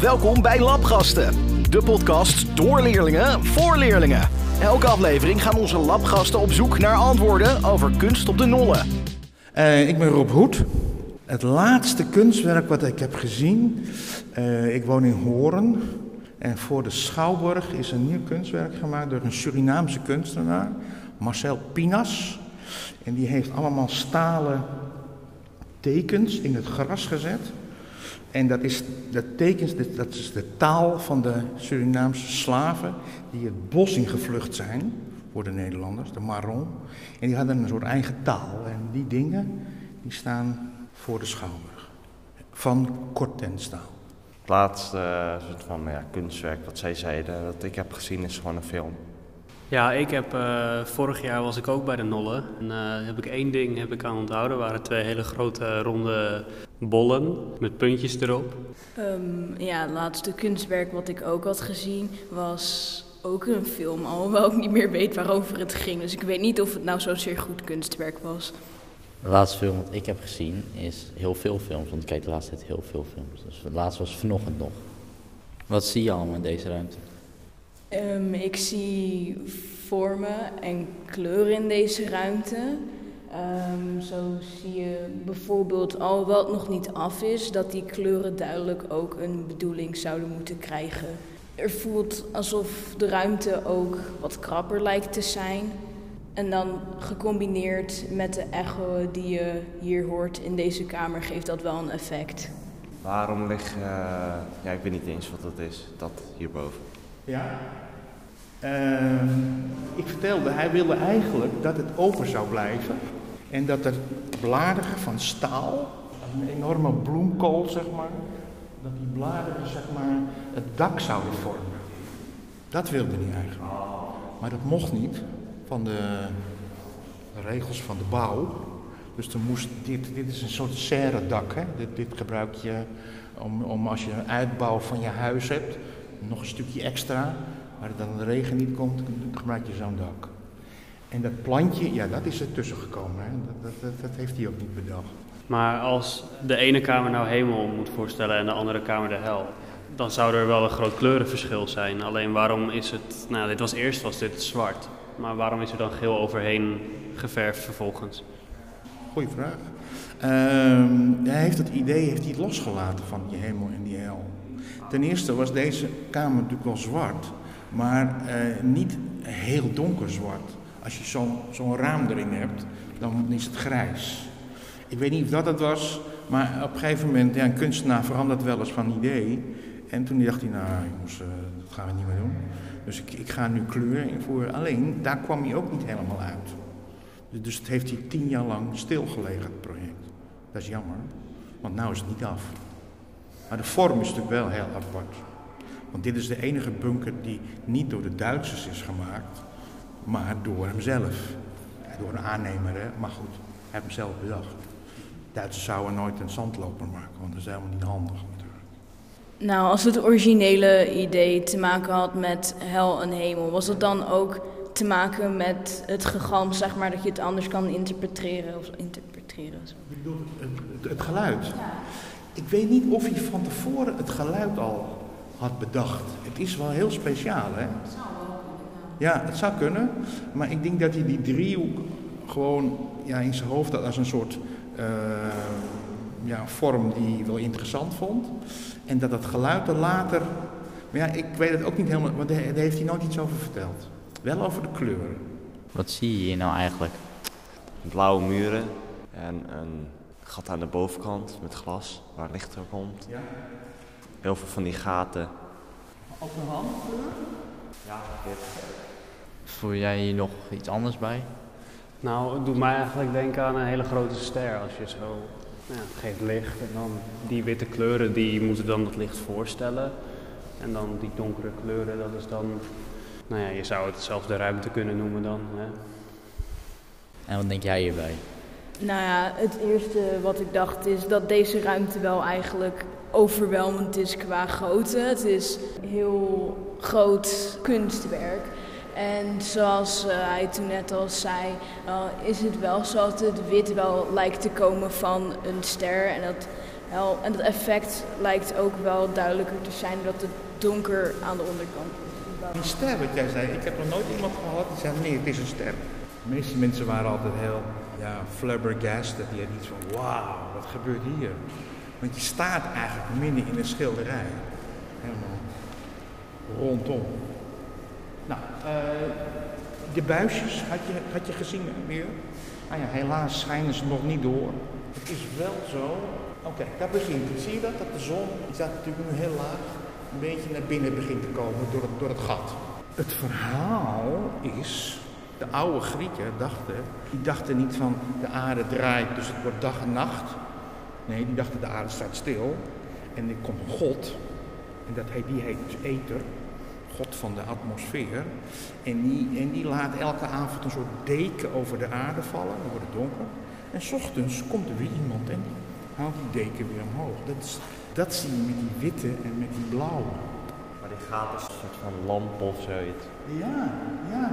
Welkom bij Labgasten, de podcast door leerlingen voor leerlingen. Elke aflevering gaan onze labgasten op zoek naar antwoorden over kunst op de nollen. Uh, ik ben Rob Hoed. Het laatste kunstwerk wat ik heb gezien, uh, ik woon in Horen. En voor de Schouwburg is een nieuw kunstwerk gemaakt door een Surinaamse kunstenaar, Marcel Pinas. En die heeft allemaal stalen tekens in het gras gezet. En dat is, dat tekens, dat is de taal van de Surinaamse slaven die het bos ingevlucht zijn voor de Nederlanders, de Marron. En die hadden een soort eigen taal. En die dingen die staan voor de Schouwburg. Van Kortenstaal. Het laatste uh, soort van ja, kunstwerk wat zij zeiden dat ik heb gezien is gewoon een film. Ja, ik heb, uh, vorig jaar was ik ook bij de Nolle. En uh, heb ik één ding heb ik aan onthouden. waren twee hele grote ronde bollen met puntjes erop. Um, ja, het laatste kunstwerk wat ik ook had gezien was ook een film. Alhoewel ik niet meer weet waarover het ging. Dus ik weet niet of het nou zozeer goed kunstwerk was. De laatste film wat ik heb gezien is heel veel films. Want ik kijk de laatste tijd heel veel films. Dus de laatste was vanochtend nog. Wat zie je allemaal in deze ruimte? Um, ik zie vormen en kleuren in deze ruimte. Um, zo zie je bijvoorbeeld, alhoewel het nog niet af is, dat die kleuren duidelijk ook een bedoeling zouden moeten krijgen. Er voelt alsof de ruimte ook wat krapper lijkt te zijn. En dan gecombineerd met de echo die je hier hoort in deze kamer, geeft dat wel een effect. Waarom ligt, uh, ja, ik weet niet eens wat dat is, dat hierboven. Ja. Uh, ik vertelde, hij wilde eigenlijk dat het open zou blijven. En dat er bladeren van staal, een enorme bloemkool zeg maar, dat die bladeren zeg maar het dak zouden vormen. Dat wilde hij eigenlijk. Maar dat mocht niet van de regels van de bouw. Dus er moest, dit, dit is een soort serre dak. Hè? Dit, dit gebruik je om, om als je een uitbouw van je huis hebt, nog een stukje extra, waar dan de regen niet komt, gebruik je zo'n dak. En dat plantje, ja, dat is er tussen gekomen. Hè? Dat, dat, dat, heeft hij ook niet bedacht. Maar als de ene kamer nou hemel moet voorstellen en de andere kamer de hel, dan zou er wel een groot kleurenverschil zijn. Alleen waarom is het, nou dit was eerst was dit zwart, maar waarom is er dan geel overheen geverfd vervolgens? Goeie vraag. Uh, hij heeft het idee heeft hij losgelaten van die hemel en die hel. Ten eerste was deze kamer natuurlijk wel zwart, maar uh, niet heel donker zwart. Als je zo'n zo'n raam erin hebt, dan is het grijs. Ik weet niet of dat het was, maar op een gegeven moment, ja, een kunstenaar verandert wel eens van idee. En toen dacht hij, nou jongens, uh, dat gaan we niet meer doen. Dus ik, ik ga nu kleur invoeren. Alleen, daar kwam hij ook niet helemaal uit. Dus, dus het heeft hij tien jaar lang stilgelegen, het project. Dat is jammer, want nu is het niet af. Maar de vorm is natuurlijk wel heel apart. Want dit is de enige bunker die niet door de Duitsers is gemaakt, maar door hemzelf. Door een aannemer, hè? maar goed, hij heeft hem zelf bedacht. Duitsers zouden nooit een zandloper maken, want dat is helemaal niet handig natuurlijk. Nou, als het originele idee te maken had met hel en hemel, was het dan ook te maken met het gegalm, zeg maar, dat je het anders kan interpreteren? Of interpreteren zo. Het, het, het geluid? Ja. Ik weet niet of hij van tevoren het geluid al had bedacht. Het is wel heel speciaal, hè? Ja, het zou kunnen. Maar ik denk dat hij die driehoek gewoon ja, in zijn hoofd had als een soort uh, ja, vorm die hij wel interessant vond. En dat dat geluid er later. Maar ja, ik weet het ook niet helemaal, want daar heeft hij nooit iets over verteld. Wel over de kleuren. Wat zie je hier nou eigenlijk? Blauwe muren en een gat aan de bovenkant met glas waar licht door komt. Ja. Heel veel van die gaten. Op een handkleur? Ja, dit. Voel jij hier nog iets anders bij? Nou, het doet mij eigenlijk denken aan een hele grote ster. Als je zo ja, het geeft licht en dan die witte kleuren die moeten dan dat licht voorstellen. En dan die donkere kleuren, dat is dan, nou ja, je zou het zelfs de ruimte kunnen noemen dan. Hè. En wat denk jij hierbij? Nou ja, het eerste wat ik dacht is dat deze ruimte wel eigenlijk overweldigend is qua grootte. Het is heel groot kunstwerk. En zoals uh, hij toen net al zei, is het wel zo dat het wit wel lijkt te komen van een ster. En dat. En dat effect lijkt ook wel duidelijker te zijn dat het donker aan de onderkant is. Die ster wat jij zei, ik heb nog nooit iemand gehad die zei nee, het is een ster. De meeste mensen waren altijd heel ja, flabbergasted. Die hadden iets van wauw, wat gebeurt hier? Want je staat eigenlijk midden in een schilderij. Helemaal rondom. Nou, eh, de buisjes had je, had je gezien weer? Ah ja, helaas schijnen ze nog niet door. Het is wel zo. Oké, daar begint. Zie je dat? Dat de zon, die staat natuurlijk nu heel laag, een beetje naar binnen begint te komen door het, door het gat. Het verhaal is, de oude Grieken dachten, die dachten niet van de aarde draait, dus het wordt dag en nacht. Nee, die dachten de aarde staat stil en er komt een God, en dat heet, die heet dus Ether, God van de atmosfeer. En die, en die laat elke avond een soort deken over de aarde vallen, dan wordt het donker. En s ochtends komt er weer iemand en die haalt die deken weer omhoog. Dat, is, dat zie je met die witte en met die blauwe. Maar die gaat als een soort van lamp of zoiets. Ja, ja.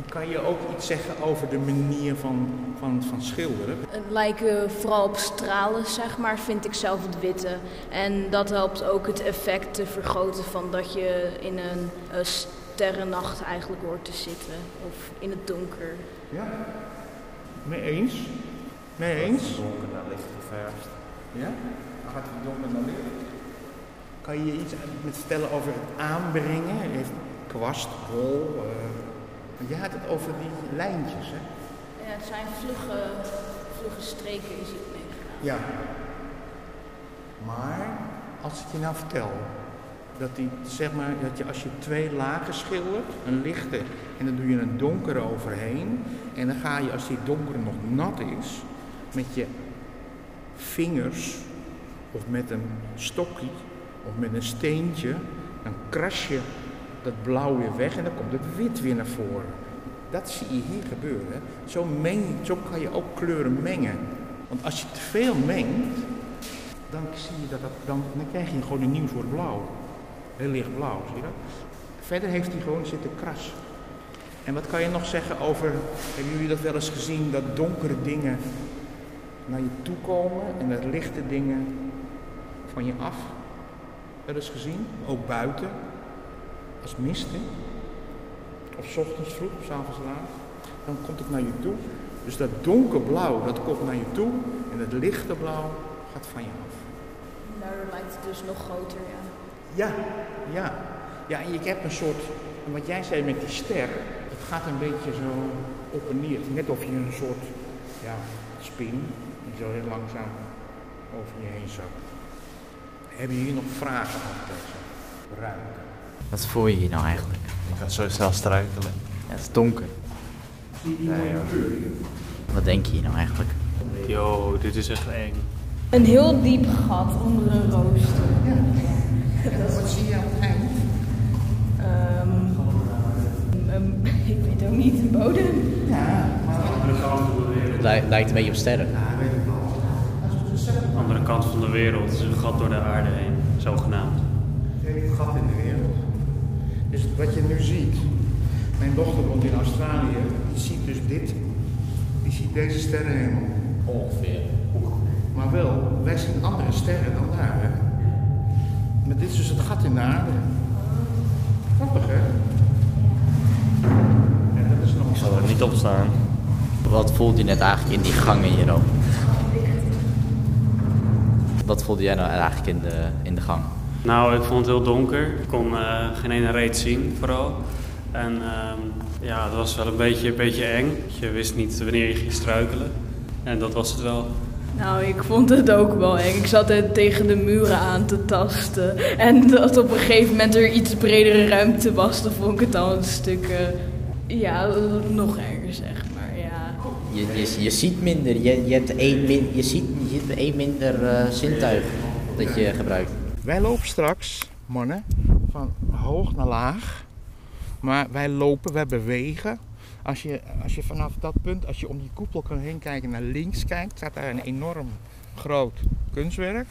En kan je ook iets zeggen over de manier van, van, van schilderen? Het lijken vooral op stralen, zeg maar, vind ik zelf het witte. En dat helpt ook het effect te vergroten van dat je in een sterrennacht eigenlijk hoort te zitten. Of in het donker. Ja. Mee eens? Mee eens? Donker naar licht geverfd. Ja? Gaat het donker naar licht? Kan je je iets met vertellen over het aanbrengen? Heeft kwast, bol. eh, je had het over die lijntjes, hè? Ja, het zijn vlugge, vlugge streken is het meegedaan. Ja. Maar als ik je nou vertel dat, die, zeg maar, dat je als je twee lagen schildert, een lichte en dan doe je een donkere overheen. En dan ga je als die donkere nog nat is, met je vingers of met een stokje of met een steentje, dan kras je dat blauw weer weg en dan komt het wit weer naar voren. Dat zie je hier gebeuren. Zo, meng, zo kan je ook kleuren mengen. Want als je te veel mengt, dan zie je dat, dat dan krijg je gewoon een nieuw soort blauw. Heel licht blauw, zie je dat? Verder heeft hij gewoon zitten kras. En wat kan je nog zeggen over, hebben jullie dat wel eens gezien, dat donkere dingen naar je toe komen en dat lichte dingen van je af? Wel eens gezien? Ook buiten, als mist, hè? Of 's ochtends vroeg, of 's avonds laat. Dan komt het naar je toe. Dus dat donkerblauw, dat komt naar je toe. En dat lichte blauw gaat van je af. Daardoor lijkt het dus nog groter, ja. Ja, ja. Ja, en je hebt een soort, en wat jij zei met die ster, het gaat een beetje zo op en neer. Net of je een soort, ja, spin, die zo heel langzaam over je heen zakt. Hebben jullie nog vragen over deze ruimte? Wat voel je hier nou eigenlijk? Ik ga zo snel struikelen. Ja, het is donker. Zie je die mooie kleur hier? Wat denk je hier nou eigenlijk? Yo, dit is echt eng. Een heel diep gat onder een rooster. En wat zie je aan het eind? Ehm, ehm, ik weet ook niet, de bodem. Het lij- lijkt een beetje op sterren. Andere kant van de wereld, is een gat door de aarde heen, zogenaamd. Een gat in de wereld. Dus wat je nu ziet, mijn dochter woont in Australië, die ziet dus dit, die ziet deze sterrenhemel. Ongeveer. Maar wel, wij zien andere sterren dan daar. Hè? Maar dit is dus het gat in de aarde. Grappig hè? En dat is nog Ik zal er niet op staan. Wat voelde je net eigenlijk in die gangen hier ook? Wat voelde jij nou eigenlijk in de, in de gang? Nou, ik vond het heel donker. Ik kon eh, geen ene reet zien, vooral. En ehm, ja, het was wel een beetje, een beetje eng. Je wist niet wanneer je ging struikelen. En dat was het wel. Nou, ik vond het ook wel eng. Ik zat er tegen de muren aan te tasten. En dat op een gegeven moment er iets bredere ruimte was, dan vond ik het al een stuk, eh, ja, nog erger zeg maar, ja. Je, je, je ziet minder, je, je hebt één, min, je ziet, je hebt één minder eh, zintuig dat je gebruikt. Wij lopen straks, mannen, van hoog naar laag. Maar wij lopen, wij bewegen. Als je, als je vanaf dat punt, als je om die koepel kan heen kijken, naar links kijkt, staat daar een enorm groot kunstwerk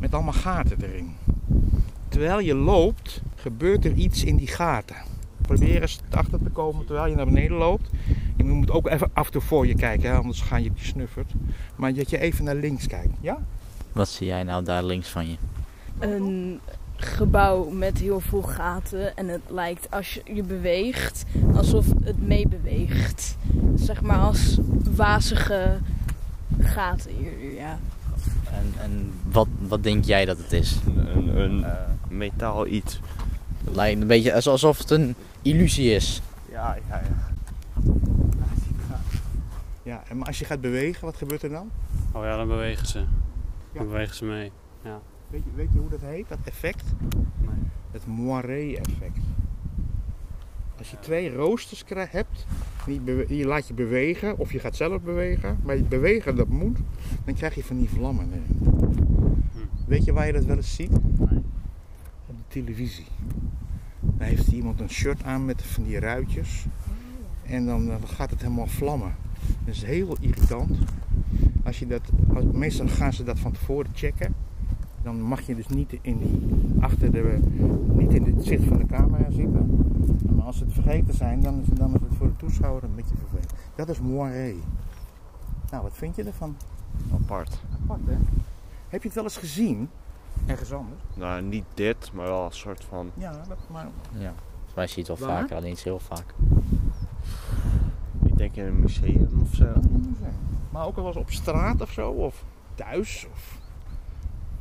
met allemaal gaten erin. Terwijl je loopt, gebeurt er iets in die gaten. Probeer eens achter te komen terwijl je naar beneden loopt. Je moet ook even af en toe voor je kijken, hè, anders ga je snuffert. Maar dat je even naar links kijkt, ja? Wat zie jij nou daar links van je? Een gebouw met heel veel gaten en het lijkt als je je beweegt alsof het meebeweegt. Zeg maar als wazige gaten hier, ja. En, en wat, wat denk jij dat het is? Een, een metaal iets. Het lijkt een beetje alsof het een illusie is. Ja, ja, ja. Ja, en maar als je gaat bewegen, wat gebeurt er dan? Oh ja, dan bewegen ze. Ja. Dan bewegen ze mee. Weet je, weet je hoe dat heet, dat effect? Nee. Het moiré-effect. Als je twee roosters hebt, die, die laat je bewegen, of je gaat zelf bewegen, maar je bewegen dat moet, dan krijg je van die vlammen erin. Weet je waar je dat wel eens ziet? Nee. Op de televisie. Dan heeft iemand een shirt aan met van die ruitjes. En dan, dan gaat het helemaal vlammen. Dat is heel irritant. Als je dat, als- meestal gaan ze dat van tevoren checken. Dan mag je dus niet in die, achter de, niet in het zicht van de camera zitten. Maar als ze het vergeten zijn, dan is, dan is het voor de toeschouwer een beetje vervelend. Dat is moiré. Nou, wat vind je ervan? Apart. Apart, hè? Heb je het wel eens gezien? Ergens anders? Nou, niet dit, maar wel een soort van... Ja, dat, maar Ja. Volgens mij zie je het wel Waar? vaker, alleen niet zo heel vaak. Ik denk in een museum of zo. Maar ook al was op straat of zo, of thuis, of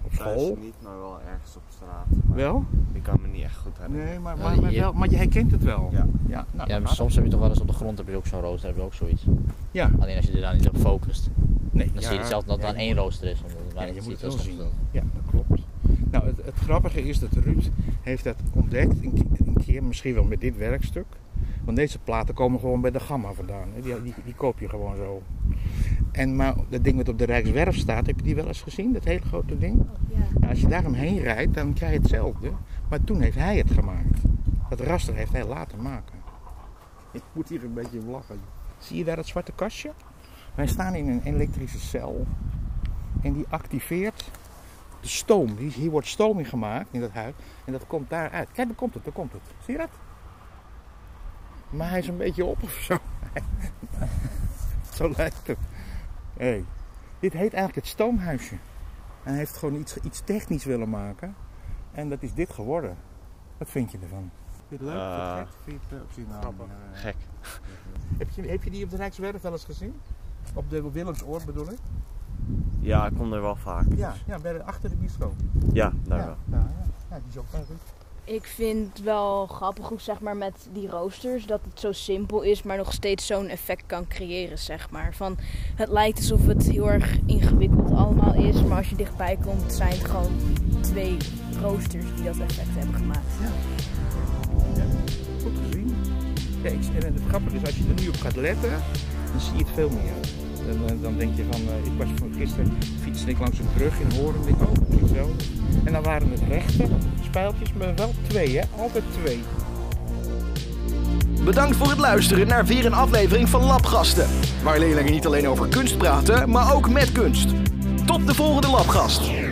op school. Thuis niet, maar wel ergens op straat. Maar Wel? Ik kan me niet echt goed herinneren. Nee, maar, maar, maar, je- wel, maar je herkent het wel. Ja. ja, nou, Ja, maar soms heb je toch wel eens op de grond heb je ook zo'n rooster, heb je ook zoiets. Ja, Alleen als je er dan niet op focust. nee. Dan ja, zie je zelf dat het ja, dan één rooster is. Omdat Ja, je moet het wel zien. Ja, dat klopt. Nou, het, het grappige is dat Ruud heeft dat ontdekt een, een keer, misschien wel met dit werkstuk. Want deze platen komen gewoon bij de Gamma vandaan. hè. Die, die, die koop je gewoon zo. En maar dat ding wat op de Rijkswerf staat, heb je die wel eens gezien? Dat hele grote ding? ja. Nou, als je daar omheen rijdt, dan krijg je hetzelfde. Maar toen heeft hij het gemaakt. Dat raster heeft hij laten maken. Ik moet hier een beetje om lachen. Zie je daar dat zwarte kastje? Wij staan in een elektrische cel. En die activeert de stoom. Hier, hier wordt stoom in gemaakt in dat huis. En dat komt daaruit. Kijk, daar komt het, daar komt het. Zie je dat? Maar hij is een beetje op of zo. zo lijkt het. Hey. Dit heet eigenlijk het stoomhuisje. En hij heeft gewoon iets, iets technisch willen maken. En dat is dit geworden. Wat vind je ervan? Vind je het leuk? Eh, Vind je het gek? Vind je het, eh, nou, grappig. eh, Gek. heb, je, heb je die op de Rijkswerf wel eens gezien? Op de Willemsoord bedoel ik? Ja, ik kom er wel vaak. Ja, ja bij de, achter de bioscoop. Ja, daar ja, wel. Ja, ja. ja, die is ook wel goed. Ik vind het wel grappig hoe zeg maar met die roosters dat het zo simpel is, maar nog steeds zo'n effect kan creëren, zeg maar. Van het lijkt alsof het heel erg ingewikkeld allemaal is, maar als je dichtbij komt zijn het gewoon twee roosters die dat effect hebben gemaakt. Goed gezien. Ja, ik, en het grappige is, als je er nu op gaat letten, dan zie je het veel meer. Dan, eh, dan denk je van, eh, ik was van gisteren fietste ik langs een brug in Hoorn, denk ik, oh. En dan waren het rechte spijltjes, maar wel twee, hè? Altijd twee. Bedankt voor het luisteren naar weer een aflevering van Labgasten. Waar leerlingen niet alleen over kunst praten, maar ook met kunst. Tot de volgende Labgast.